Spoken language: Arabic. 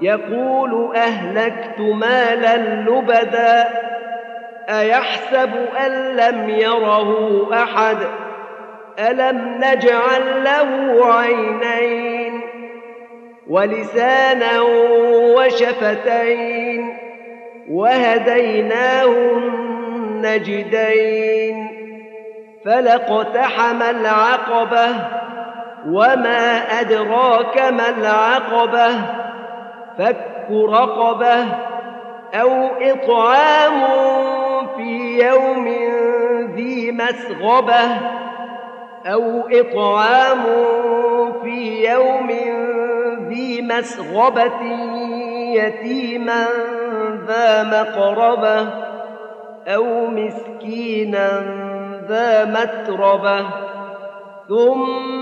يقول أهلكت مالا لبدا أيحسب أن لم يره أحد؟ ألم نجعل له عينين ولسانا وشفتين وهديناه النجدين فلاقتحم العقبة وما أدراك ما العقبة فك رقبة أو إطعام في يوم ذي مسغبة أو إطعام في يوم ذي مسغبة يتيما ذا مقربة أو مسكينا ذا متربة ثم